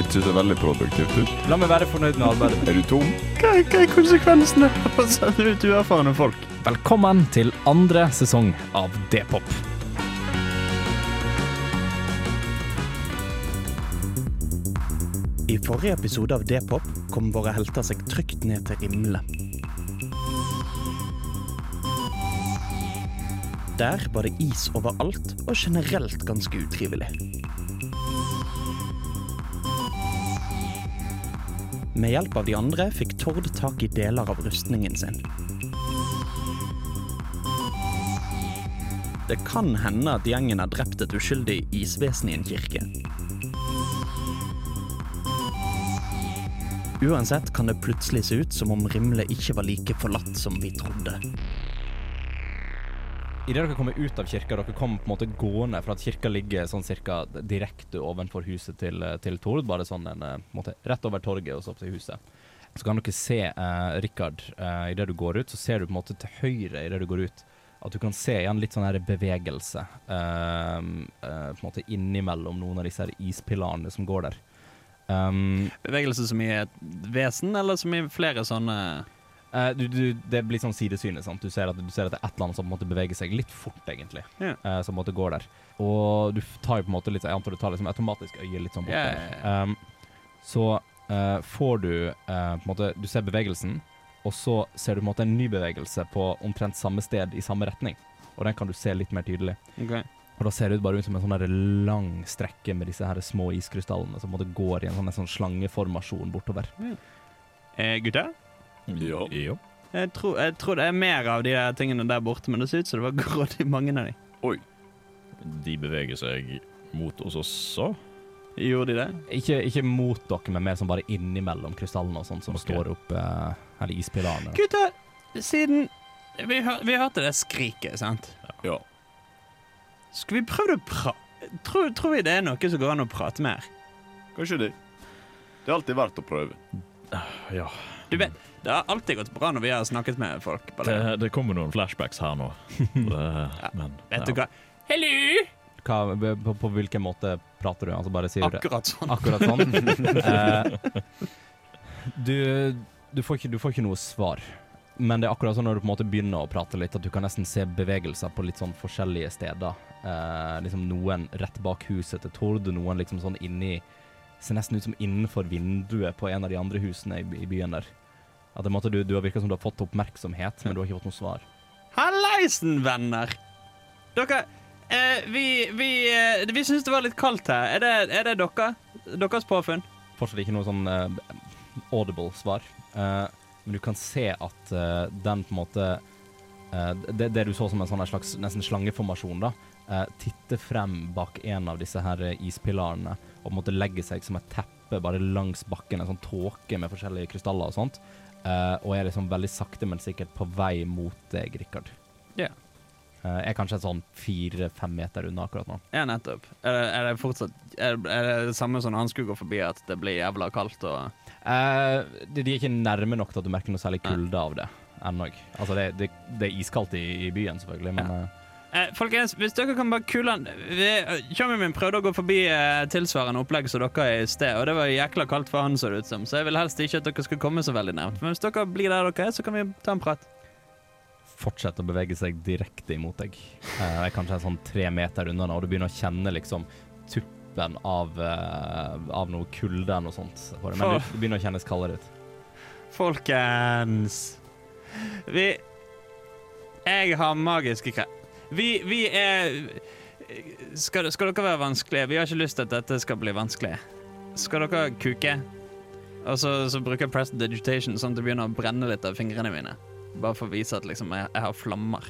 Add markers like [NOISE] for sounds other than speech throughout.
ikke så veldig produktivt ut. La meg være fornøyd med arbeidet. Er du tom? Hva, hva er konsekvensene av å sende ut uerfarne folk? Velkommen til andre sesong av D-pop. I forrige episode av D-pop kom våre helter seg trygt ned til himmelen. Der var det is overalt og generelt ganske utrivelig. Med hjelp av de andre fikk Tord tak i deler av rustningen sin. Det kan hende at gjengen har drept et uskyldig isvesen i en kirke. Uansett kan det plutselig se ut som om Rimle ikke var like forlatt som vi trodde. Idet dere kommer ut av kirka, dere kommer på en måte gående for at kirka ligger sånn cirka direkte ovenfor huset til, til Tord, bare sånn en, eh, en måte rett over torget og så opp til huset. Så kan dere se eh, Rikard eh, idet du går ut, så ser du på en måte til høyre idet du går ut, at du kan se igjen litt sånn her bevegelse eh, eh, på en måte innimellom noen av disse her ispilarene som går der. Um, Bevegelse som i et vesen, eller som i flere sånne Eh, du, du, det blir sånn sidesynet. sant? Du ser, at, du ser at det er et eller annet som måtte bevege seg litt fort, egentlig. Yeah. Uh, som måtte gå der. Og du tar jo på en måte litt Jeg antar du tar liksom automatisk øyet litt sånn bort yeah. Um, så uh, får du eh, på en måte Du ser bevegelsen, og så ser du på en måte en ny bevegelse på omtrent samme sted i samme retning. Og den kan du se litt mer tydelig. Okay. Og da ser det ut bare ut som en sånn lang strekke med disse her små iskrystallene som måte går i en sånn, en sånn slangeformasjon bortover. Eh, gutter? Ja. ja. Jeg tror, jeg tror det er mer av de der tingene der borte, men det ser ut som det var [LAUGHS] grådig mange av de. Oi. De beveger seg mot oss også. Gjorde de det? Ikke, ikke mot dere, men mer som bare innimellom krystallene og sånt som okay. står opp eh, Eller ispilarene. Gutter, siden vi, hør, vi hørte det skriket, sant? Ja. Skal vi prøve å pra... Tror, tror vi det er noe som går an å prate mer? Kanskje det. Det er alltid verdt å prøve. Ja. Du vet, det har alltid gått bra når vi har snakket med folk. på det. Det, det kommer noen flashbacks her nå. [LAUGHS] Det, men Vet ja. du hva? Hello! Hva, på, på hvilken måte prater du? Altså bare sier Akkurat sånn. akkurat sånn? [LAUGHS] Eh, du, du, får ikke, du får ikke noe svar. Men det er akkurat sånn når du på en måte begynner å prate litt, at du kan nesten se bevegelser på litt sånn forskjellige steder. Eh, liksom Noen rett bak huset til Tord, noen liksom sånn inni Ser nesten ut som innenfor vinduet på en av de andre husene i, i byen der. At det, måtte du, du har virka som du har fått oppmerksomhet, men du har ikke fått noe svar. Hallaisen, venner! Dere eh, Vi, vi, eh, vi syns det var litt kaldt her. Er det, er det dere? Deres påfunn? fortsatt ikke noe sånn eh, audible svar. Eh, men du kan se at eh, den på en måte eh, det, det du så som en sånn her slags nesten slangeformasjon, da, eh, titter frem bak en av disse her eh, ispilarene og på en måte legger seg som et teppe bare langs bakken, en sånn tåke med forskjellige krystaller og sånt. Eh, og er liksom veldig sakte, men sikkert på vei mot deg, Rikard. Ja. Uh, er kanskje sånn fire-fem meter unna akkurat nå. Ja, nettopp. Er det, er det fortsatt er, er det det samme som han skulle gå forbi, at det blir jævla kaldt og uh, de, de er ikke nærme nok til at du merker noe særlig kulde av det ennå. Altså, det, det, det er iskaldt i, i byen, selvfølgelig, men eh, eh, Folkens, hvis dere kan bare kule han Kjønnen min prøvde å gå forbi eh, tilsvarende opplegg som dere i sted, og det var jækla kaldt for han, så det ut som, så jeg vil helst ikke at dere skal komme så veldig nærmt. Men hvis dere blir der dere er, så kan vi ta en prat. Fortsett å bevege seg direkte imot deg. Eh, det er kanskje en sånn tre meter unna og du begynner å kjenne liksom tuppen av, eh, av noe kulde eller noe sånt. det. Men du, du begynner å kjennes kaldere ut. Folkens Vi Jeg har magiske krefter. Vi, vi er skal, skal dere være vanskelige? Vi har ikke lyst til at dette skal bli vanskelig. Skal dere kuke? Og så, så bruker jeg press digitation sånn at det begynner å brenne litt av fingrene mine. Bare for å vise at liksom, jeg, jeg har flammer.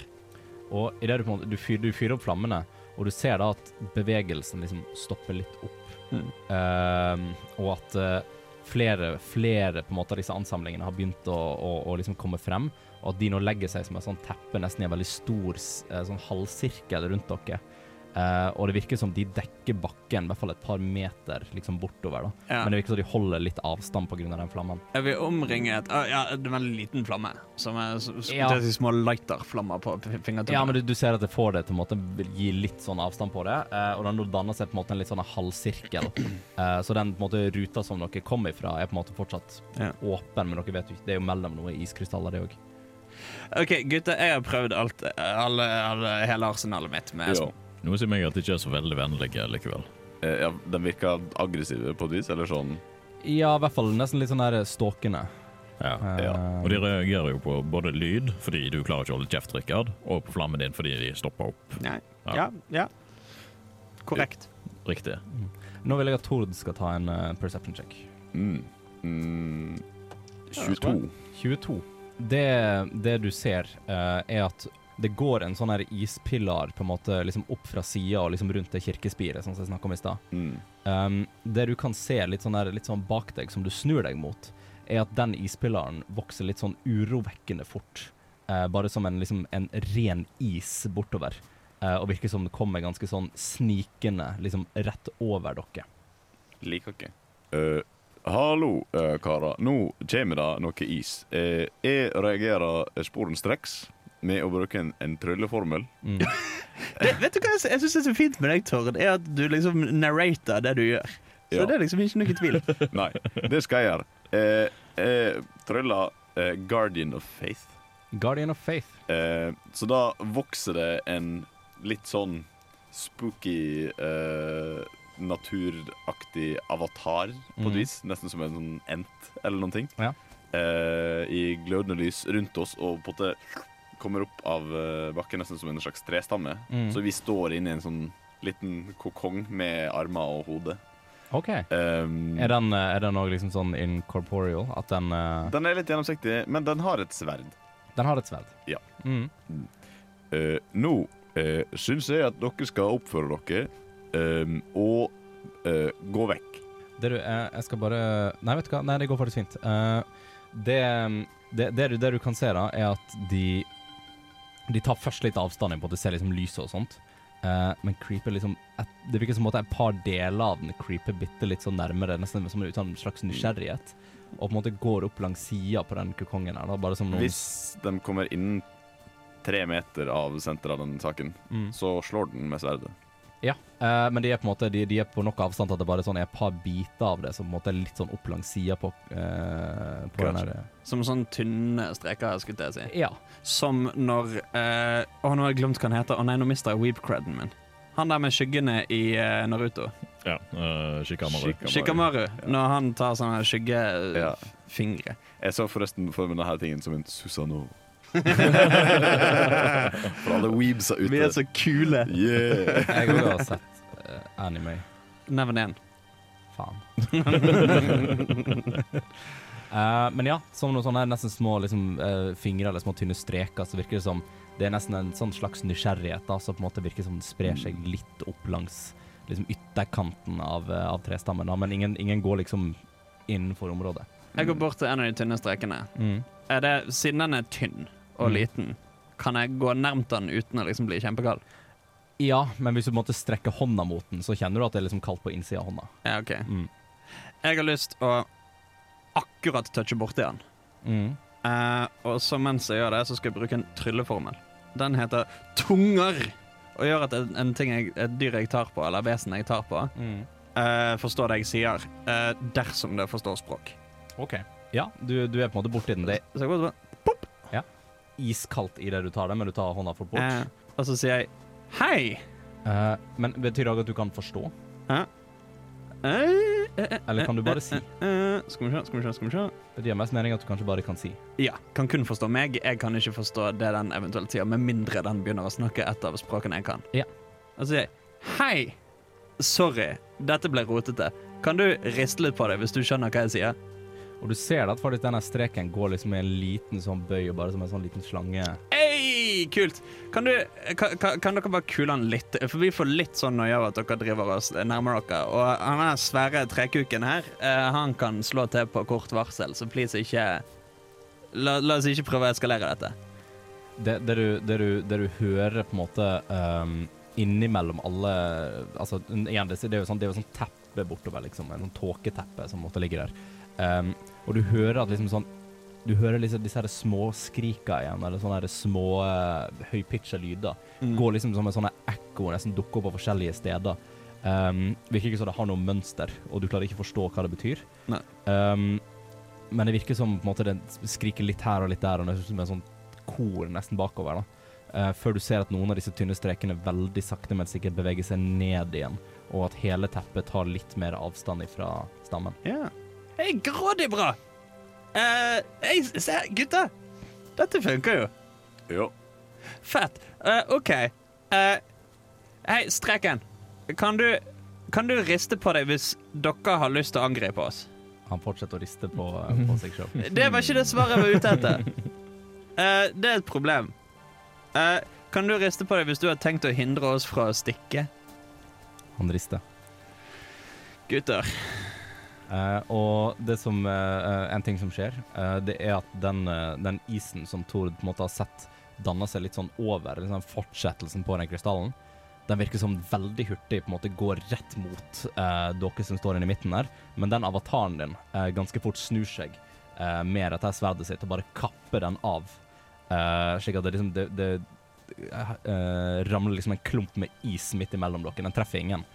Og i det du, på en måte, du, fyrer, du fyrer opp flammene, og du ser da at bevegelsen liksom stopper litt opp. Mm. Uh, og at uh, flere, flere på en måte av disse ansamlingene har begynt å, å, å liksom komme frem. Og at de nå legger seg som et sånt teppe nesten i en veldig stor eh, sånn halvsirkel rundt dere. Uh, og det virker som de dekker bakken, i hvert fall et par meter liksom bortover. da. Ja. Men det virker som de holder litt avstand pga. den flammen. Er vi omringet uh, Ja, det en veldig liten flamme. Som er Ja. er de små lighterflammer på fingertuppene. Ja, men du, du ser at det får det til vil gi litt sånn avstand på det, Uh, og den danner seg på en måte en litt sånn halvsirkel. [CLEARS THROAT] Så den på en måte ruta som dere kom ifra, er på en måte fortsatt Ja. åpen, men dere vet jo ikke, det er jo mellom noen iskrystaller, det òg. OK, gutter, jeg har prøvd alt, alle, alle, hele arsenalet mitt med Ja. Noe sier meg at de ikke er så veldig vennlige likevel. Eh, ja, de virker aggressive på et vis, eller sånn Ja, i hvert fall nesten litt sånn der ståkende. Ja. Eh, Ja. Og de reagerer jo på både lyd, fordi du klarer ikke å holde kjeft, Rikard, og på flammen din fordi de stopper opp. Nei. Ja. Ja, ja. Korrekt. Riktig. Nå vil jeg at Tord skal ta en uh, perception check. mm. Mm. 22. 22. Det, det du ser, uh, er at det går en sånn her ispilar på en måte liksom opp fra sida og liksom rundt det kirkespiret, sånn som jeg snakka om i stad. Mm. Um, det du kan se litt sånn, her, litt sånn bak deg, som du snur deg mot, er at den ispilaren vokser litt sånn urovekkende fort. Uh, bare som en, liksom, en ren is bortover. Uh, og virker som det kommer ganske sånn snikende liksom rett over dere. Liker ikke. Eh, hallo, uh, karer. Nå kommer det noe is. Eh, jeg reagerer sporenstreks med å bruke en, en trylleformel. Mm. [LAUGHS] Det, vet du hva jeg, jeg syns er så fint med deg, Tord? Er at du liksom narrater det du gjør. Så Ja. det er liksom ikke noe tvil. [LAUGHS] Nei, det skal jeg gjøre. Eh, jeg tryller eh, Guardian of Faith. Guardian of Faith. Eh, så da vokser det en litt sånn spooky, eh, naturaktig avatar på et Mhm. vis. Nesten som en sånn ent eller noen ting. Ja. Eh, I glødende lys rundt oss og på en måte kommer opp av eh, bakken nesten som en slags trestamme. Mm. Så vi står inne i en sånn liten kokong med armer og hode. OK. Um, Er den, eh, er også liksom sånn incorporeal? At den uh... Den er litt gjennomsiktig, men den har et sverd. Den har et sverd? Ja. Mm. Uh, nå uh, syns jeg at dere skal oppføre dere ehm, og uh, gå vekk. Det du, jeg, jeg skal bare Nei, vet du hva? Nei, det går faktisk fint. Uh, det, det, det, du, det du kan se, da, er at de De tar først litt avstand på at du ser liksom lyset og sånt. Uh, men creeper liksom et, Det virker som at et par deler av den creeper bitte litt sånn nærmere, nesten som ut av en slags nysgjerrighet. Og på en måte går opp langs sida på den kukongen her. Da, bare som noen Hvis de kommer innen tre meter av senteret av den saken, mm. så slår den med sverdet. Ja, eh, men de er på en måte De, de er på nok avstand til at det bare sånn er et par biter av det som på en måte er litt sånn opp langs sida på, eh, på den her Som sånn tynne streker, skulle jeg si. Ja. Som når eh, Å, nå har jeg glemt hva han heter. Å nei, nå mista jeg weep-creden min. Han der med skyggene i eh, Naruto. Ja, uh, Shikamaru. Shikamaru. Shikamaru. Ja. Når han tar sånne Ja. skyggefingre. Jeg så forresten for meg denne tingen som en Susanoo. [LAUGHS] For alle weebsa ute. Vi er så kule. Yeah! Jeg òg har sett uh, anime. Nevn én. Faen. Uh, [LAUGHS] men ja, som noen sånne nesten små liksom, uh, fingre eller små tynne streker, så virker det som det er nesten en sånn slags nysgjerrighet da, som på en måte virker som det sprer seg litt opp langs liksom, ytterkanten av, uh, av trestammen. Da. Men ingen, ingen går liksom innenfor området. Jeg går bort til en av de tynne strekene. Er det, siden den er tynn og Mm. liten, kan jeg gå nærmt den uten å liksom bli kjempekald? Ja, men hvis du måtte strekke hånda mot den, så kjenner du at det er liksom kaldt på innsida av hånda. Ja, OK. Mm. Jeg har lyst å akkurat touche borti den. Mm. Eh, og så mens jeg gjør det, så skal jeg bruke en trylleformel. Den heter tunger. Og gjør at en, en ting jeg, et dyr jeg tar på, eller vesen jeg tar på, Mm. eh, forstår det jeg sier, eh, dersom det forstår språk. OK. Ja, du, du er på en måte borti den. Det Så jeg går iskaldt i det du tar det, men du tar hånda fort bort. eh, og så sier jeg hei. Eh, men betyr det også at du kan forstå? Eh, eh, eh, Eller kan du bare si? eh, eh, skal vi se, skal vi se, skal vi se. Det gir mest mening at du kanskje bare kan si. Ja, kan kun forstå meg. Jeg kan ikke forstå det den eventuelt sier, med mindre den begynner å snakke et av språkene jeg kan. Ja. Og så sier jeg hei. Sorry, dette ble rotete. Kan du riste litt på det hvis du skjønner hva jeg sier? Og du ser at faktisk denne streken går liksom i en liten sånn bøy, og bare som en sånn liten slange. Hey, kult! Kan, du, kan, kan, dere bare kule han litt? For vi får litt sånn noia av at dere driver oss nærmer dere. Og han der svære trekuken her, eh, han kan slå til på kort varsel, så please ikke La, la oss ikke prøve å eskalere dette. Det, det, du, det, du, det du hører på en måte um, innimellom alle Altså, igjen, det, det er jo sånn, det er jo sånn teppe bortover, liksom. En sånn tåketeppe som måtte ligge der. Um, og du hører at liksom sånn Du hører liksom disse her småskrika igjen, eller sånne her små uh, høypitcha lyder. Mm. Går liksom som en sånn ekko, nesten dukker opp på forskjellige steder. Um, virker ikke som det har noe mønster, og du klarer ikke å forstå hva det betyr. Um, men det virker som på en måte det skriker litt her og litt der, og det er som en sånn kor nesten bakover. da. Uh, før du ser at noen av disse tynne strekene veldig sakte, men sikkert beveger seg ned igjen, og at hele teppet tar litt mer avstand fra stammen. Hei, grådig bra! Uh, hey, se, gutta! Dette funker jo. Ja. Fett. Uh, OK. Uh, hei, Streken. Kan du, kan du riste på deg hvis dere har lyst til å angripe oss? Han fortsetter å riste på, på seg sjøl. [LAUGHS] Det var ikke det svaret jeg var ute etter. Uh, [LAUGHS] det er et problem. Uh, kan du riste på deg hvis du har tenkt å hindre oss fra å stikke? Han rister. Gutter. Eh, og det som uh, En ting som skjer, uh, det er at den, den isen som Tord på en måte har sett danne seg litt sånn over, liksom fortsettelsen på den krystallen, den virker som veldig hurtig på en måte går rett mot dere som står inne i midten der. Men den avataren din ganske fort snur seg med dette sverdet sitt og bare kapper den av. Slik at det liksom det, det ramler liksom en klump med is midt imellom dere. Den treffer ingen.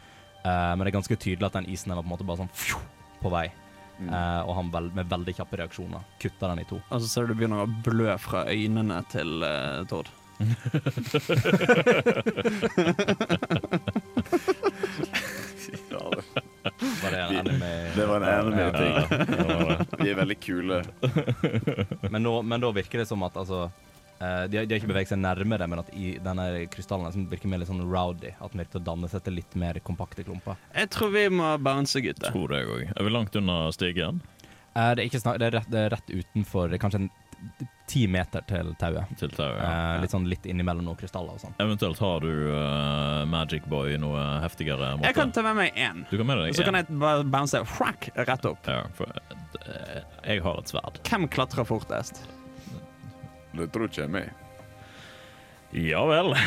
Men det er ganske tydelig at den isen er på en måte bare sånn fju, på vei. Eh, og han vel, med veldig kjappe reaksjoner kutter den i to. Og så ser du det begynner å blø fra øynene til uh, Tord. Var det, en Vi- anime. det var en anime-ting. Ja, ja, ja. De er veldig kule. Men, nå, men da virker det som at altså eh, de, har- de har ikke beveget seg nærmere, men at i denne krystallen liksom virker mer litt sånn rowdy. At den virker å danne seg til litt mer kompakte klumper. Jeg tror vi må bounce, gutter. Tror det jeg òg. Er vi langt unna stigen Uh, det, er ikke snak, det, er rett, det er rett utenfor kanskje en ti meter til tauet. til tauet? ja. Ja. litt sånn litt innimellom noen krystaller og sånn. Eventuelt har du Magic Boy noe heftigere måte? Jeg kan ta med meg én. Du kan med deg Så kan jeg bare bounce whack, rett opp. Ja, for jeg har et sverd. Hvem klatrer fortest? Det tror ikke jeg med. Ja vel. [LAUGHS]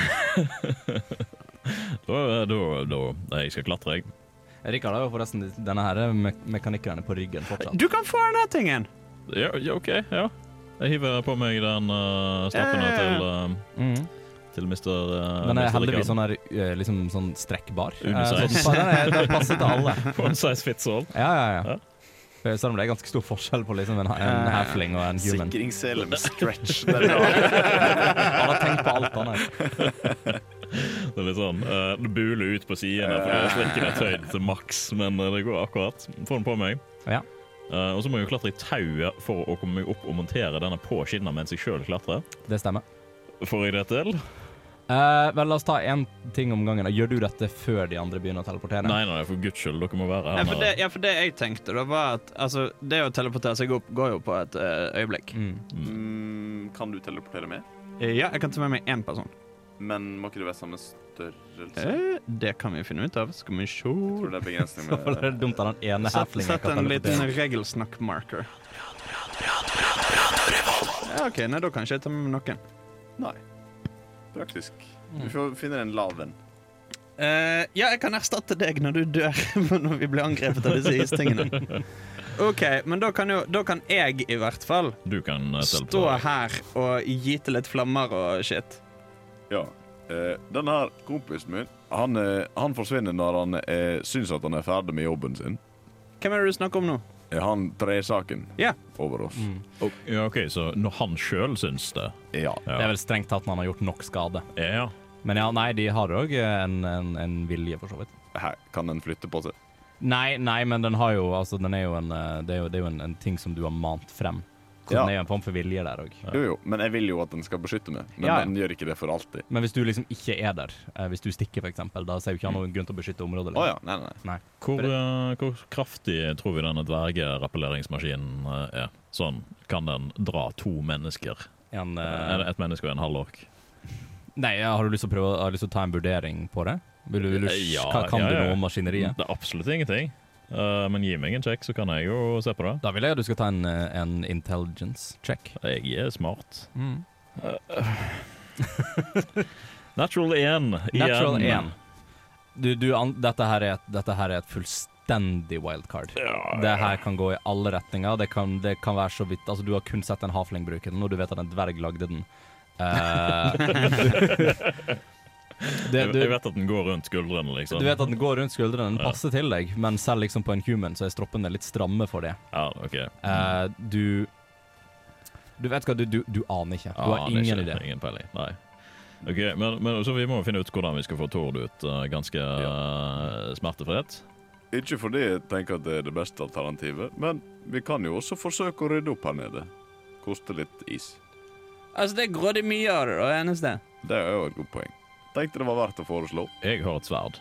da, da, da Jeg skal klatre, jeg. Rikard har jo forresten denne her me mekanikkeren på ryggen fortsatt. Du kan få denne tingen! Ja, ja, OK, ja. Jeg hiver på meg den uh, snappene Ja, ja, ja. til, uh, mm. til Mr. Uh, Den er Mr. heldigvis sånn her, uh, liksom sånn strekkbar. Uh, sånn, den, den, er, den passer til alle. [LAUGHS] One size fits all. Ja, ja, Ja. ja. For Selv om det er ganske stor forskjell på liksom en, en halfling og en human. Sikringssele med stretch. [LAUGHS] Han har tenkt på alt, han. [LAUGHS] Det er litt sånn uh, Det buler ut på sidene, for å er ikke det høyde til maks, men det går akkurat. Få den på meg. Ja. Uh, og så må jeg jo klatre i tauet for å komme meg opp og montere denne på skinna mens jeg sjøl klatrer. Det stemmer. Får jeg det til? Eh, vel, la oss ta én ting om gangen. da. Gjør du dette før de andre begynner å teleportere? Nei, nei, for guds skyld, dere må være Ja, her. for det, ja, for det jeg tenkte, da var at altså, det å teleportere seg opp går jo på et eh, øyeblikk. Mm. Mm, kan du teleportere med? Eh, Ja, jeg kan ta med meg én person. Men må ikke det være samme størrelse? Eh, det kan vi finne ut av. Skal vi se Jeg tror det er begrensning Så [LAUGHS] det er dumt at den ene Sett, sett en liten regelsnakk-marker. Ja, OK, nei, da kan ikke jeg ta med meg noen. Nei. Praktisk. Du får finne en lav venn. Eh, ja, jeg kan erstatte deg når du dør [LAUGHS] når vi blir angrepet av disse istingene. OK, men da kan jo Da kan jeg i hvert fall Du kan uh, stå her og gyte litt flammer og shit. Ja. Uh, denne her kompisen min, han, eh, han forsvinner når han eh, syns at han er ferdig med jobben sin. Hvem er det du snakker om nå? Er han tresaken Ja. over oss? Mm. Og- ja, OK, så når han sjøl syns det Ja. Det er vel strengt tatt når han har gjort nok skade. Ja. Men ja, nei, de har òg en, en, en vilje, for så vidt. Her, kan den flytte på seg? Nei, nei, men den har jo Altså, den er jo en eh, Det er jo, det er jo en, en ting som du har mant frem. Så Ja. den er jo en form for vilje der òg. Jo, jo, men jeg vil jo at den skal beskytte meg. Men Ja, ja. den gjør ikke det for alltid. Men hvis du liksom ikke er der, eh, hvis du stikker eksempel, da ser jo ikke han noen grunn til å beskytte området. Lenger. ja. Nei, nei. nei. Hvor, uh, hvor kraftig tror vi denne dvergerappelleringsmaskinen uh, er? Sånn, kan den dra to mennesker? En, eh, Et menneske og en halvork? nei, jeg har du lyst til å prøve Har du lyst til å ta en vurdering på det? Vil du, vil du, Ja, hva, kan ja, du noe om maskineriet? Det er absolutt ingenting. Eh, men gi meg en check, så kan jeg jo se på det. Da vil jeg at du skal ta en, eh, en intelligence check. Jeg er smart. Mm. [LAUGHS] Natural 1 igjen. Natural 1. Du, du, an, dette, her er et, dette her er et fullstendig wildcard. Det her kan gå i alle retninger. Det kan, det kan være så vidt Altså, du har kun sett en hafling bruke den, og du vet at en dverg lagde den. Eh, [LAUGHS] [LAUGHS] [LAUGHS] det, du, jeg vet at den går rundt skuldrene, liksom. du vet at den går rundt skuldrene, den Ja. passer til deg, men selv liksom på en human så er stroppene litt stramme for det. Ja, OK. Eh, du Du vet hva, du, du, du aner ikke. Du har ingen ikke. idé. Ingen peiling. Nei. Ok, men, men Så vi må finne ut hvordan vi skal få Tord ut uh, ganske uh, smertefritt. Ikke fordi jeg tenker at det er det beste alternativet, men vi kan jo også forsøke å rydde opp her nede. Koste litt is. Altså, det er grådig mye av det, da, eneste. Det er jo et godt poeng. Tenkte det var verdt å foreslå. Jeg har et sverd.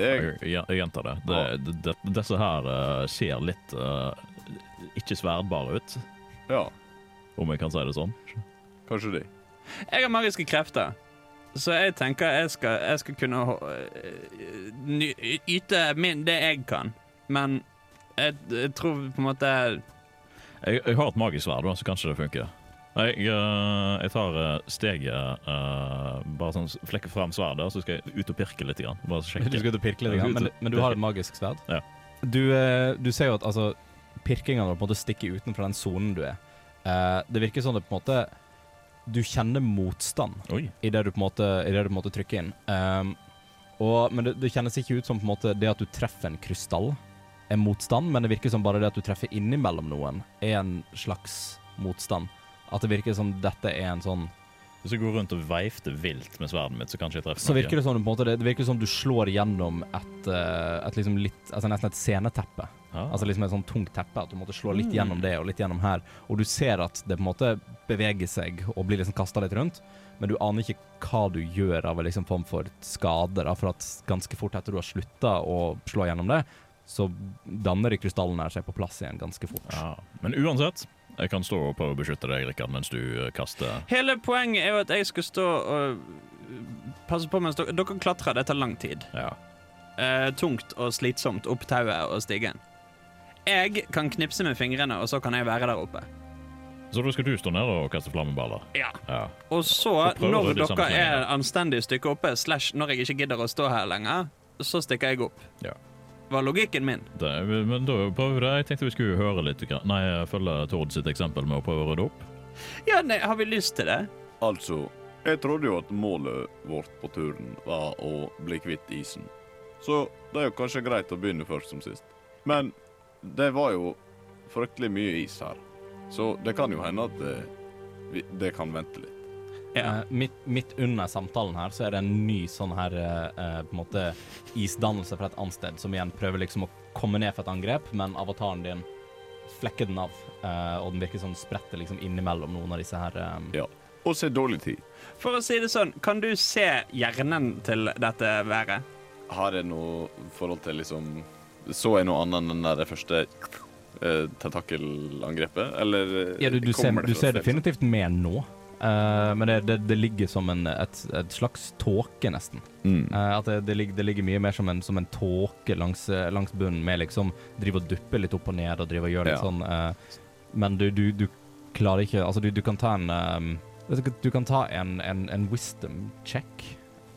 Jeg, Jeg, gjentar det. det, det, det disse her uh, ser litt uh, ikke sverdbare ut, ja, om jeg kan si det sånn. kanskje de. Jeg har magiske krefter, så jeg tenker jeg skal, jeg skal kunne ny- yte min, det jeg kan. Men jeg, jeg tror på en måte Jeg, jeg har et magisk sverd, så kanskje det funker. Jeg, eh, jeg tar eh, steget uh, Bare sånn flekker frem sverdet, så skal jeg ut og pirke litt. Grann. Bare Du sjekke. skal ut og pirke litt, grann, men, men du har et magisk sverd. Ja. Du, du ser jo at altså, pirkingene på en måte stikker utenfor den sonen du er. Uh, det virker som det på en måte Du kjenner motstand idet du, på en måte- i det du på en måte trykker inn. Um, og, men det, det kjennes ikke ut som på en måte det at du treffer en krystall er motstand, men det virker som bare det at du treffer innimellom noen, er en slags motstand. At det virker som dette er en sånn Hvis jeg går rundt og veifter vilt med sverdet mitt, så kanskje jeg treffer Så virker det sånn, på en måte, det, det virker som du slår gjennom et, eh, et liksom litt Altså nesten et sceneteppe. Ah. Altså liksom et sånn tungt teppe. At du måtte slå litt gjennom det og litt gjennom her. Og du ser at det på en måte beveger seg og blir liksom kasta litt rundt, men du aner ikke hva du gjør av en liksom form for skade. Da, for at ganske fort etter du har slutta å slå gjennom det, så danner de krystallene her seg på plass igjen ganske fort. Ja. Men uansett, jeg kan stå og prøve å beskytte deg, Rikard, mens du eh, kaster Hele poenget er jo at jeg skal stå og passe på mens dere, dere klatrer. Det tar lang tid. Ja. Eh, tungt og slitsomt opp tauet og stigen. Jeg kan knipse med fingrene, og så kan jeg være der oppe. Så da skal du stå nede og kaste flammeballer? Ja. Ja. Og så, Og når dere er anstendig stykke oppe, slash når jeg ikke gidder å stå her lenger, så stikker jeg opp. Ja. Var logikken min. Det, men da prøver. Jeg tenkte vi skulle høre litt grann- Nei, følge Tord sitt eksempel med å prøve å rydde opp. Ja, nei, har vi lyst til det? Altså, jeg trodde jo at målet vårt på turen var å bli kvitt isen. Så det er jo kanskje greit å begynne først som sist. Men det var jo fryktelig mye is her. Så det kan jo hende at det, det kan vente litt. Ja. Eh, midt, midt under samtalen her så er det en ny sånn her eh, eh, på en måte isdannelse fra et annet sted, som igjen prøver liksom å komme ned for et angrep, men avataren din flekker den av, eh, og den virker sånn spretter liksom innimellom noen av disse her eh, Ja. Og se dårlig tid. For å si det sånn, kan du se hjernen til dette været? Har jeg noe forhold til liksom Så jeg noe annet enn det første uh, tentakelangrepet? Eller Ja, du, du, ser, du ser definitivt mer nå. Eh, men det, det, det ligger som en, et, et slags tåke, nesten. Mm. Uh, at det, det, ligger, det ligger mye mer som en, som en tåke langs, eh, langs bunnen, med liksom driver og dupper litt opp og ned og driver og gjør litt Ja. sånn Uh, Men du, du, du klarer ikke Altså, du, du kan ta en um, du, kan ta en, en, en wisdom check.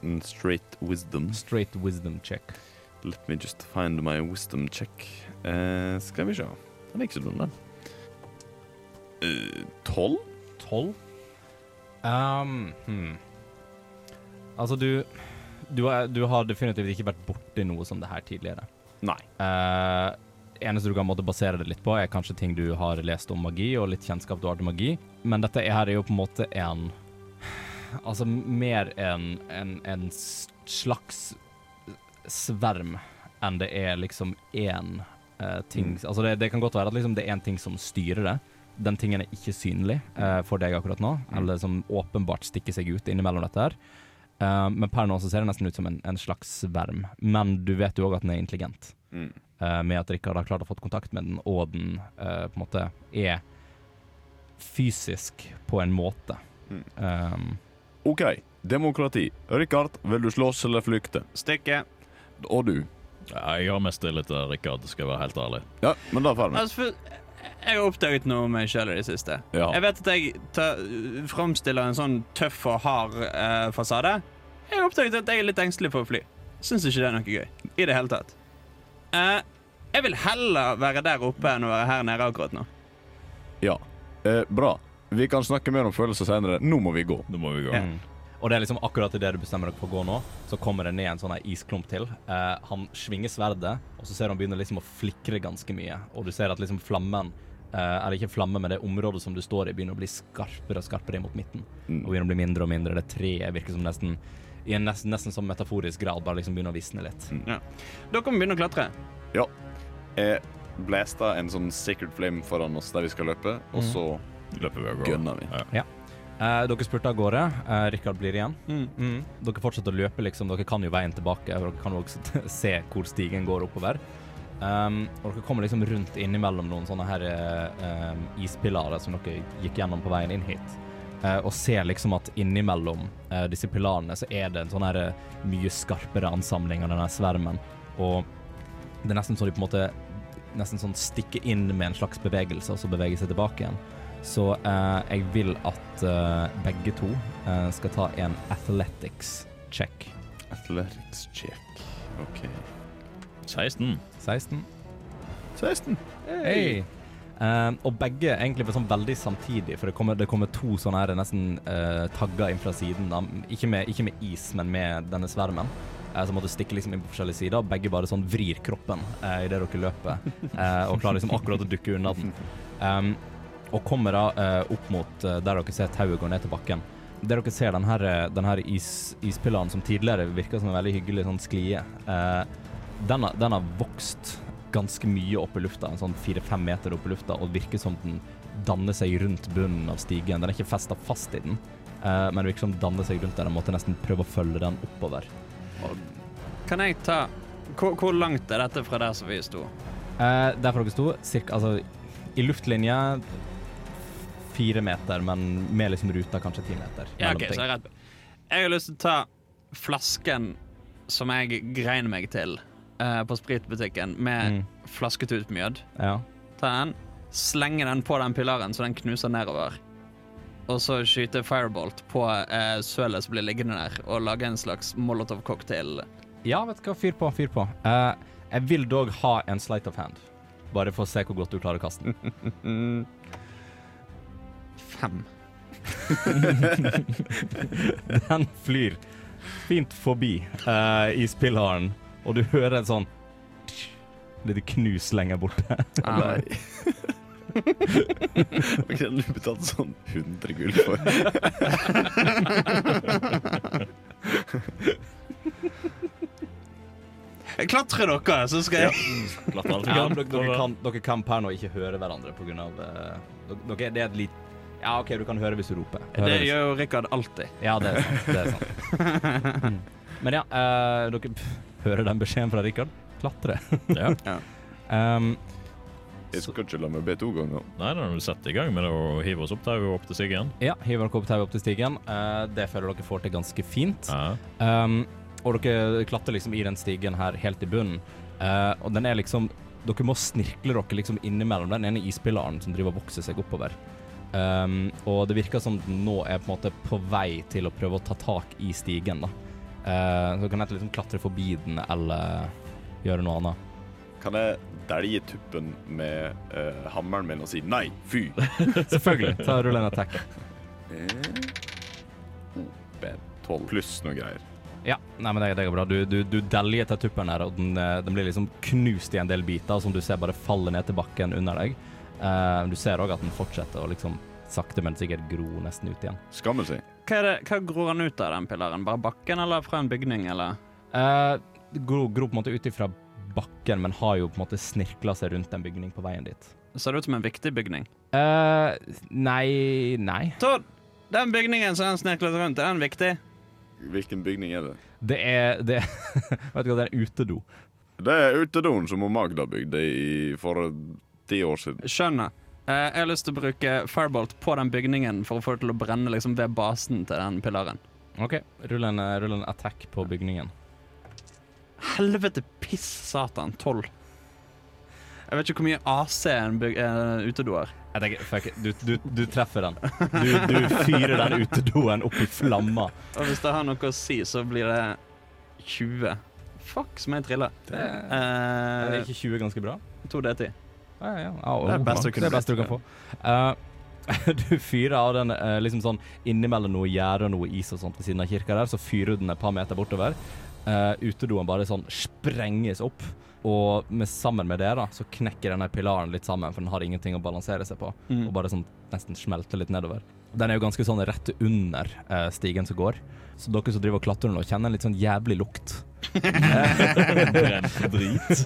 En Straight wisdom. Straight wisdom check. Let me just find my wisdom check. Skal vi se. Den er ikke så dum, den. Tolv? Tolv? Um, hmm. Altså, du du, har- du har definitivt ikke vært borti noe som det her tidligere. Nei. Eh, eneste du kan måtte basere det litt på, er kanskje ting du har lest om magi, og litt kjennskap du har til magi. Men dette her er jo på en måte en Altså mer en, en, en s- slags sverm enn det er liksom én eh, ting Mm. Altså det, det kan godt være at liksom det er én ting som styrer det. Den tingen er ikke synlig uh, for deg akkurat nå, Mm. eller som åpenbart stikker seg ut innimellom dette her. Uh, men per nå så ser det nesten ut som en, en slags sverm. Men du vet jo òg at den er intelligent Mm. eh, med at Rikard har klart å få kontakt med den, og den eh, på en måte er fysisk på en måte. Mm. Um, OK. Demokrati. Rikard, vil du slåss eller flykte? Stikke. Og du? Ja, jeg har mest tillit til Rikard, skal jeg være helt ærlig. Ja, men da får vi. Altså, for jeg har oppdaget noe om meg sjøl i det siste. Ja. Jeg vet at jeg tar, framstiller en sånn tøff og hard eh, fasade. Jeg har oppdaget at jeg er litt engstelig for å fly. Syns ikke det er noe gøy. I det hele tatt. Eh, jeg vil heller være der oppe enn å være her nede akkurat nå. Ja. Eh, bra. Vi kan snakke mer om følelser senere. Nå må vi gå. Nå må vi gå. Ja. Mm. Og det er liksom akkurat idet du bestemmer dere for å gå nå, så kommer det ned en sånn isklump til. Eh, han svinger sverdet, og så ser du han begynner liksom å flikre ganske mye. Og du ser at liksom flammen, eh, eller ikke flamme, men det området som du står i, begynner å bli skarpere og skarpere mot midten. Mm. Og begynner å bli mindre og mindre. Det treet virker som nesten i en nesten, nesten sånn metaforisk grad bare liksom begynner å visne litt. Da kan vi begynne å klatre. Jeg blasta en sånn Sacred Flame foran oss der vi skal løpe, og Mhm. så Løper vi og går. gunner vi. Eh, dere spurte av gårde. Eh, Rikard blir igjen. Mm. Mm. Dere fortsetter å løpe, liksom. Dere kan jo veien tilbake. Dere kan jo også [LAUGHS] se hvor stigen går oppover. Um, og dere kommer liksom rundt innimellom noen sånne her um, ispilarer som dere gikk gjennom på veien inn hit. Uh, og ser liksom at innimellom uh, disse pilarene så er det en sånn her mye skarpere ansamling av denne svermen. Og det er nesten så de på en måte nesten sånn stikker inn med en slags bevegelse, og så beveger seg tilbake igjen. Så eh, jeg vil at eh, begge to eh, skal ta en athletics check. Athletics check. OK. 16. 16. 16. Hey. Uh, og begge egentlig sånn veldig samtidig, for det kommer, det kommer to sånne her nesten uh, tagger inn fra siden. Da. Ikke, med, ikke med is, men med denne svermen. Uh, som måtte stikke liksom inn på forskjellige sider. og Begge bare sånn vrir kroppen uh, idet dere løper, uh, og klarer liksom akkurat å dukke unna den. [LAUGHS] Um, og kommer da eh, opp mot eh, der dere ser tauet gå ned til bakken. Der dere ser den her, eh, den her is, ispilaren som tidligere virka som en veldig hyggelig sånn sklie, den, har, den har vokst ganske mye opp i lufta, en sånn fire-fem meter opp i lufta, og virker som den danner seg rundt bunnen av stigen. Den er ikke festa fast i den, men det virker som den danner seg rundt der. Jeg måtte nesten prøve å følge den oppover. Kan jeg ta hvor, hvor langt er dette fra der som vi sto? Eh, der hvor dere sto, cirka, altså i luftlinje fire meter, men med liksom ruta kanskje ti meter. Ja, ok, ting. så jeg er redd. Jeg har lyst til å ta flasken som jeg grein meg til eh, på spritbutikken, med Mm. flasket ut mjød. Ja. Ta den, slenge den på den pilaren så den knuser nedover. Og så skyte firebolt på eh, sølet som blir liggende der, og lage en slags molotov-cocktail. ja, vet du hva, fyr på, fyr på. Eh, jeg vil dog ha en sleight of hand, bare for å se hvor godt du klarer å kaste den. [LAUGHS] Fem. [LAUGHS] Den flyr fint forbi uh, spillharen og du hører en sånn lite knus lenger borte. Ah, Nei. [LAUGHS] Ok, Den du betalt sånn 100 gull for. Klatrer dere, så skal jeg Klatre alt vi Ja, kan. dere, dere, kan, dere kan per nå ikke høre hverandre på grunn av eh, dere, Det er et lit... Ja, OK, du kan høre hvis du roper. Hører Det hvis- gjør jo Rikard alltid. Ja, det er sant. Det er sant. [LAUGHS] Mm. Men ja, uh, dere pff, hører den beskjeden fra Rikard. Klatre. [LAUGHS] Ja. Um, Jeg skal ikke la meg be to ganger. Nei, da har vi sette i gang med å hive oss opp tauet opp til stigen. ja, hiver dere opp tauet opp til stigen. Uh, det føler dere får til ganske fint. Ja. Um, og dere klatrer liksom i den stigen her helt i bunnen. Uh, og den er liksom Dere må snirkle dere liksom innimellom den ene ispillaren som driver og vokser seg oppover. Um, og det virker som den nå er på en måte på vei til å prøve å ta tak i stigen, da. Uh, så kan jeg liksom klatre forbi den eller gjøre noe annet. Kan jeg dælje tuppen med uh, hammeren min og si nei, fy? [LAUGHS] Selvfølgelig. Ta Rull en attack. Tolv pluss noe greier. Ja, nei, men det, det går bra. Du, du, du deljer til tuppen her, og den, eh, den blir liksom knust i en del biter, som du ser bare faller ned til bakken under deg. Eh, du ser òg at den fortsetter å liksom sakte, men sikkert gro nesten ut igjen. Skammel seg. Hva, er det, hva gror han ut av, den pillaren? Bare bakken, eller fra en bygning, eller? Eh, gro, gror på en måte ut ifra bakken, men har jo på en måte snirkla seg rundt en bygning på veien dit. Ser det ut som en viktig bygning? Uh, nei Nei. Tord, den bygningen som han snirklet rundt, er den viktig? Hvilken bygning er det? Det er det, [LAUGHS] Vet du hva, det er en utedo. Det er utedoen som Magda bygde i for ti år siden. Skjønner. Eh, jeg har lyst til å bruke firebolt på den bygningen for å få det til å brenne liksom ved basen til den pilaren. OK, rull en, rull en attack på bygningen. helvete piss satan. Tolv. Jeg vet ikke hvor mye AC en en utedo har. Jeg tenker, fuck du, du, du treffer den. Du, du fyrer den utedoen opp i flammer. Og hvis det har noe å si, så blir det 20. Fuck, som jeg triller. Det, Er Eh, ikke 20 ganske bra? 2D10. Ja, ja. Oh, Det er best det er du kan få. Uh, [LAUGHS] du fyrer av den uh, liksom sånn innimellom noe gjerde og noe is og sånt ved siden av kirka der, så fyrer du den et par meter bortover. Uh, utedoen bare sånn sprenges opp, og med, sammen med det da, så knekker denne pilaren litt sammen, for den har ingenting å balansere seg på, Mm. og bare sånn nesten smelter litt nedover. Den er jo ganske sånn rett under uh, stigen som går, så dere som driver og klatrer nå, kjenner en litt sånn jævlig lukt. Brent drit.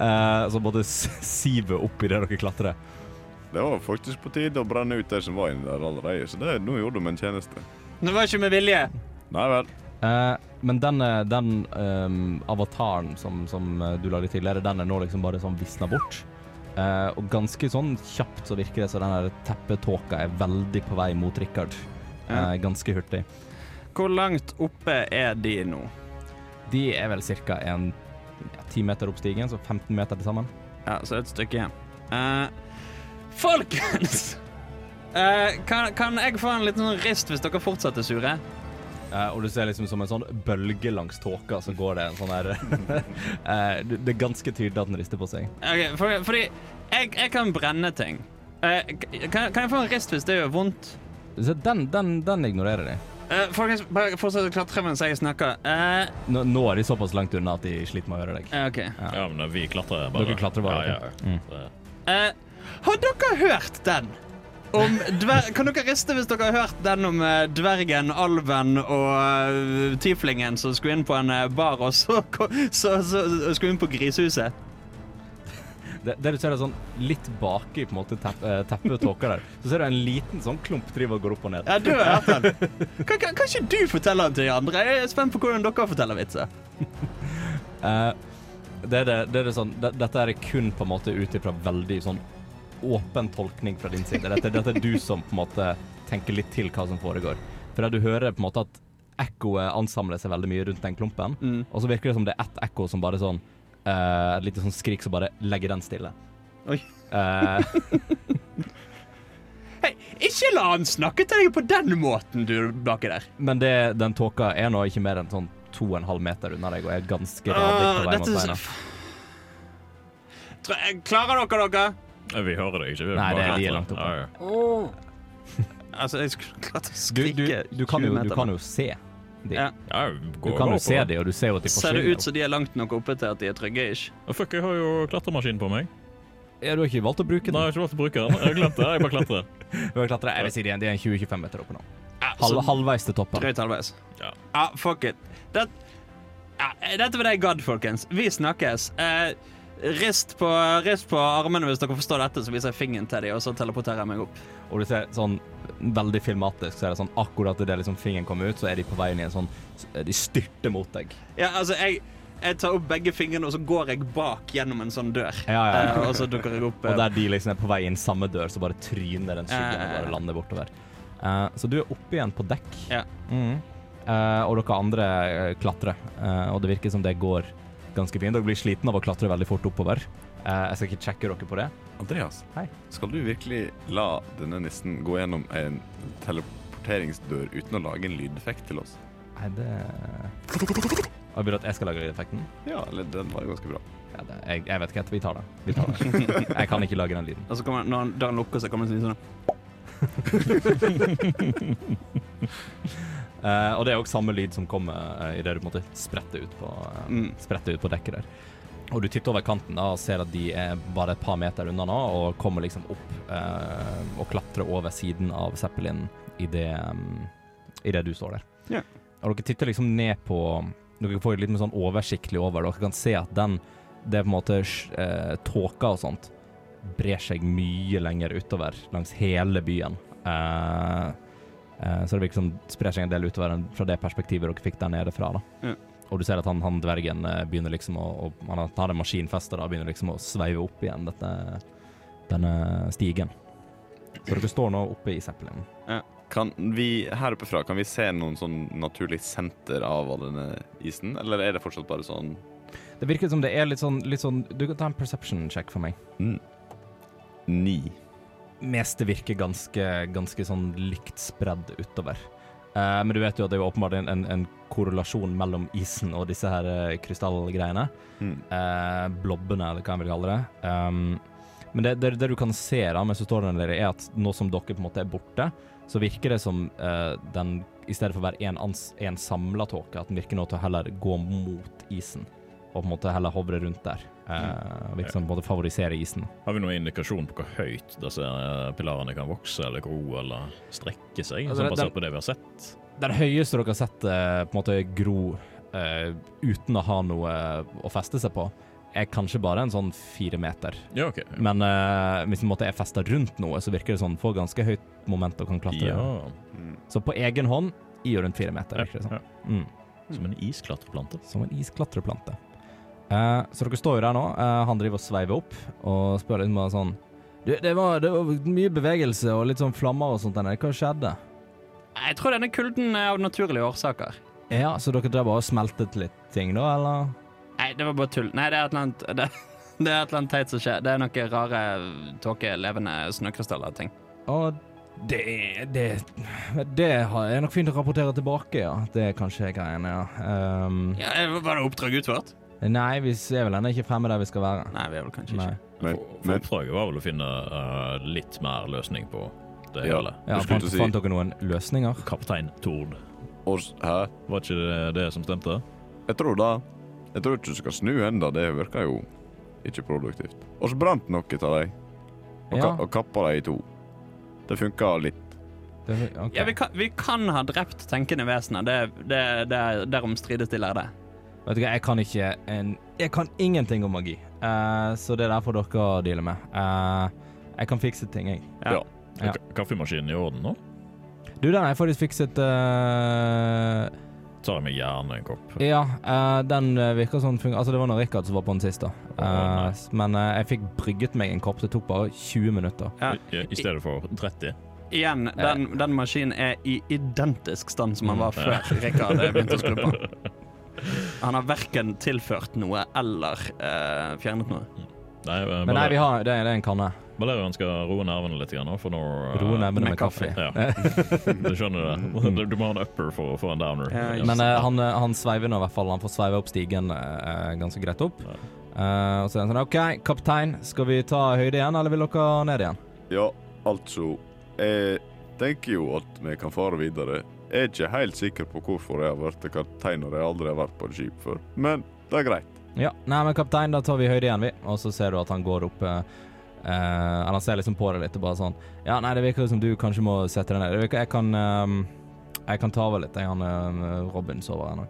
Eh, som både sive opp i det dere klatrer. Det var faktisk på tide å brenne ut det som var inni der allerede, så det, nå gjorde de en tjeneste. Det var ikke med vilje. Nei vel. Uh, men den, eh, den um, avataren som, som eh, du lagde tidligere, den er nå liksom bare sånn visna bort. Uh, og ganske sånn kjapt så virker det som den teppetåka er veldig på vei mot Richard. Uh, ganske hurtig. Hvor langt oppe er de nå? De er vel ca. en 10 meter opp stigen, så 15 meter til sammen. Ja, så et stykke igjen. Uh, folkens! Uh, kan, kan jeg få en liten sånn rist hvis dere fortsetter sure? Uh, og du ser liksom som en sånn bølge langs tåka, så går det en sånn her [LAUGHS] Det det er ganske tydelig at den rister på seg. Ok, for, fordi jeg, jeg kan brenne ting. Kan, kan jeg få en rist hvis det gjør vondt? Så den, den, den ignorerer de. Eh, folkens, bare fortsett å klatre mens jeg snakker. Uh, Nå, nå er de såpass langt unna at de sliter med å høre deg. Uh, okay. Ja, men vi klatrer bare. Dere klatrer bare, Ja, ja. Mm. Eh, har dere hørt den? Om dver kan dere riste hvis dere har hørt den om dvergen, alven og uh, tieflingen som skulle inn på en bar, og så, så, så, så skulle inn på grisehuset? Det, det du ser er sånn litt baki på en måte tepp, teppet og tåka der. Så ser du en liten sånn klump driver og går opp og ned. Ja, du har hørt den. Kan, kan, kan ikke du fortelle den til de andre? Jeg er spent på hvordan dere forteller vitser. uh, [LAUGHS] det det, det er det sånn, det, dette er kun på en måte ut ifra veldig sånn åpen tolkning fra din side. Dette, dette er du som på en måte tenker litt til hva som foregår. For da du hører på en måte at ekkoet ansamler seg veldig mye rundt den klumpen, Mm. og så virker det som det er ett ekko som bare sånn eh, Et lite sånn skrik som bare legger den stille. Oi. Uh, [LAUGHS] Hei, ikke la han snakke til deg på den måten, du baki der. men det, den tåka er nå ikke mer enn sånn to og en halv meter unna deg og er ganske radig på vei mot beina. Tror jeg- Klarer dere dere? Vi hører det ikke. Vi Nei, det er- de er langt oppe. Ja, ja. [LAUGHS] Altså, jeg skulle klart å skrike du, du, kan 20 jo, meter. du kan jo se de. Ja. Ja, Du kan jo se dem, og du ser jo at de Ser det ut som de er langt nok oppe til at de er trygge? Å, Fuck, jeg har jo klatremaskin på meg. Ja, du har ikke valgt å bruke den? Nei, jeg har ikke valgt å bruke den. Jeg har glemt det. Jeg bare klatrer. [LAUGHS] Du har klatret, jeg vil si de er de er en 20-25 meter oppe nå. Halv, halvveis til toppen. drøyt halvveis. Ja. Ja, fuck it. Det, ja, dette var det jeg gadd, folkens. Vi snakkes. Eh, rist, på, rist på armene hvis dere forstår dette, så viser jeg fingeren til dem, og så teleporterer jeg meg opp. Og du ser sånn veldig filmatisk, så er det sånn akkurat idet liksom fingeren kommer ut, så er de på vei inn i en sånn De styrter mot deg. Ja, altså, jeg, jeg tar opp begge fingrene, og så går jeg bak gjennom en sånn dør. Ja, ja. Eh, og så dukker jeg opp. [LAUGHS] Og eh, der de liksom er på vei inn samme dør, så bare tryner den skyggen og bare lander bortover. Eh, så du er oppe igjen på dekk. Ja. mm. Eh, og dere andre eh, klatrer, Eh, og det virker som det går ganske fint. Dere blir slitne av å klatre veldig fort oppover. Eh, jeg skal ikke sjekke dere på det. Andreas, Hei. skal du virkelig la denne nissen gå gjennom en teleporteringsdør uten å lage en lydeffekt til oss? Nei, det Jeg vil at jeg skal lage lydeffekten. Ja, eller den var jo ganske bra. Ja, det, jeg, jeg vet ikke. Vi tar det. Vi tar det. [LAUGHS] Jeg kan ikke lage den lyden. Og så kommer, når han- døren lukker seg, kommer det sånn uh, [LAUGHS] og det er òg samme lyd som kommer uh, idet du på en måte spretter ut på, uh, Mm. spretter ut på dekket der. Og du titter over kanten da, og ser at de er bare et par meter unna nå, og kommer liksom opp eh, og klatrer over siden av Zeppelin idet um, i det du står der. Ja. Og dere titter liksom ned på Dere får litt mer sånn oversiktlig over. Dere kan se at den Det er på en måte eh, tåka og sånt brer seg mye lenger utover langs hele byen. Eh, eh, så det virker som sprer seg en del utover fra det perspektivet dere fikk der nede fra. da. Ja. Og du ser at han, han dvergen eh, begynner liksom å, å Han har- en maskinfeste da, begynner liksom å sveive opp igjen dette, denne stigen. Så dere står nå oppe i Zeppelinen. Kan vi her oppe fra, kan vi se noen sånn naturlig senter av all denne isen, eller er det fortsatt bare sånn Det virker som det er litt sånn, litt sånn Du kan ta en perception check for meg. ni? Meste virker ganske, ganske sånn likt spredd utover. Eh, men du vet jo at det er åpenbart en, en, en korrelasjon mellom isen og disse her eh, krystallgreiene. Mm. Uh, blobbene, eller hva jeg vil kalle det. Um, men det, det, det du kan se da, mens du står der nede, er at nå som dere på en måte er borte, så virker det som den, i stedet for å være en samla tåke, at den virker nå til å heller gå mot isen. Og på en måte heller hovre rundt der. Eh, liksom måte favorisere isen. Har vi noen indikasjon på hvor høyt disse eh, pilarene kan vokse eller gro eller strekke seg? Altså, sånn basert på det vi har sett? Den høyeste dere har sett eh, på en måte gro eh, uten å ha noe å feste seg på, er kanskje bare en sånn fire meter. Ja, OK. Men eh, hvis den er festa rundt noe, så virker det sånn får ganske høyt moment og kan klatre. Ja, Mm. Så på egen hånd i og rundt fire meter, virker det ja. sånn. Mm. Som en isklatreplante. Som en isklatreplante. Eh, så dere står jo der nå. Eh, han driver og sveiver opp og spør litt bare sånn du, det, var, det var mye bevegelse og litt sånn flammer og sånt der. Hva skjedde? Jeg tror denne kulden er av naturlige årsaker. Ja, så dere drev bare og smeltet litt ting da, eller? Nei, det var bare tull. Nei, det er et eller annet [LAUGHS] det, det er et eller annet teit som skjer. Det er noen rare tåkelevende snøkrystaller-ting. Og det, det, det har- er nok fint å rapportere tilbake, ja. Det er kanskje greiene, ja. Um, Ja, var det oppdrag utført? Nei, vi er vel ennå ikke fremme der vi skal være. Nei, vi er vel kanskje Nei. ikke. Men, For, for men oppdraget var vel å finne uh, litt mer løsning på det Ja. hele. Ja, Du skulle fant, til å si- fant dere noen løsninger? Kaptein Tord. oss, Hæ? Var ikke det det som stemte? Jeg tror da Jeg tror ikke du skal snu enda, det virker jo ikke produktivt. Oss brant noe av dem, og, Ja. ka og kappa dem i to. Det funka litt. Det, ok. Ja, vi kan, vi kan ha drept tenkende vesener. Det, det, det, derom strides de lærde. Vet du hva, jeg kan ikke en, Jeg kan ingenting om magi, uh, så det der får dere deale med. Uh, jeg kan fikse ting, jeg. Ja. Ja. Ja. Er Kaffemaskinen i orden nå? Du, den har jeg faktisk fikset uh, Tar jeg meg gjerne en kopp. Ja, uh, den virker sånn Altså, det var når Rikard som var på den sist, da. Uh, oh, men jeg fikk brygget meg en kopp. Det tok bare 20 minutter. Ja. I, I stedet for 30. Igjen, den, den maskinen er i identisk stand som han var Mm, før. Rikard begynte å skru på. [LAUGHS] Han har verken tilført noe eller eh, fjernet noe. Nei, eh, Men nei, vi har Det, det er en kanne. Valerian skal roe nervene litt, grann, for nå eh, Roe nervene med med kaffe. Ja. [LAUGHS] Du skjønner det. Du, [LAUGHS] du må ha en upper for å få en downer. Ja. Men eh, han, eh, han sveiver nå i hvert fall. Han får sveive opp stigen eh, ganske greit opp. Ja. Eh, og så er han sånn OK, kaptein, skal vi ta høyde igjen, eller vil dere ned igjen? Ja, altså Jeg tenker jo at vi kan fare videre. Jeg er ikke helt sikker på hvorfor jeg har vært kaptein når jeg aldri har vært på et skip før, men det er greit. Ja, nei, men kaptein, da tar vi høyde igjen, vi. Og så ser du at han går opp eh, eh, Eller han ser liksom på deg litt og bare sånn Ja, nei, det virker som du kanskje må sette deg ned. Det virker, jeg kan um, Jeg kan ta over litt. Jeg, han uh, Robin sover ennå.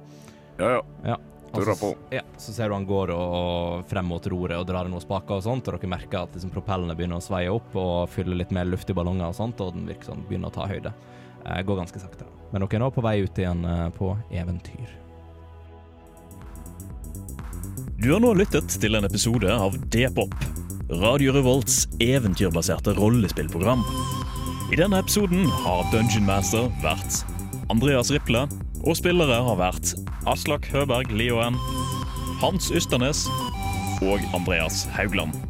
Ja ja, ja. Turra på. Ja, så ser du han går og, og frem mot roret og drar i noen spaker og sånt, og dere merker at liksom, propellene begynner å sveie opp og fylle litt mer luft i ballonger og sånt, og den virker sånn begynner å ta høyde. Eh, går ganske sakte. Men dere er nå på vei ut igjen eh, på eventyr. Du har nå lyttet til en episode av D-pop, Radio Revolts eventyrbaserte rollespillprogram. I denne episoden har Dungeon Master vært Andreas Riple, og spillere har vært Aslak Høberg Lioen, Hans Ysternes og Andreas Haugland.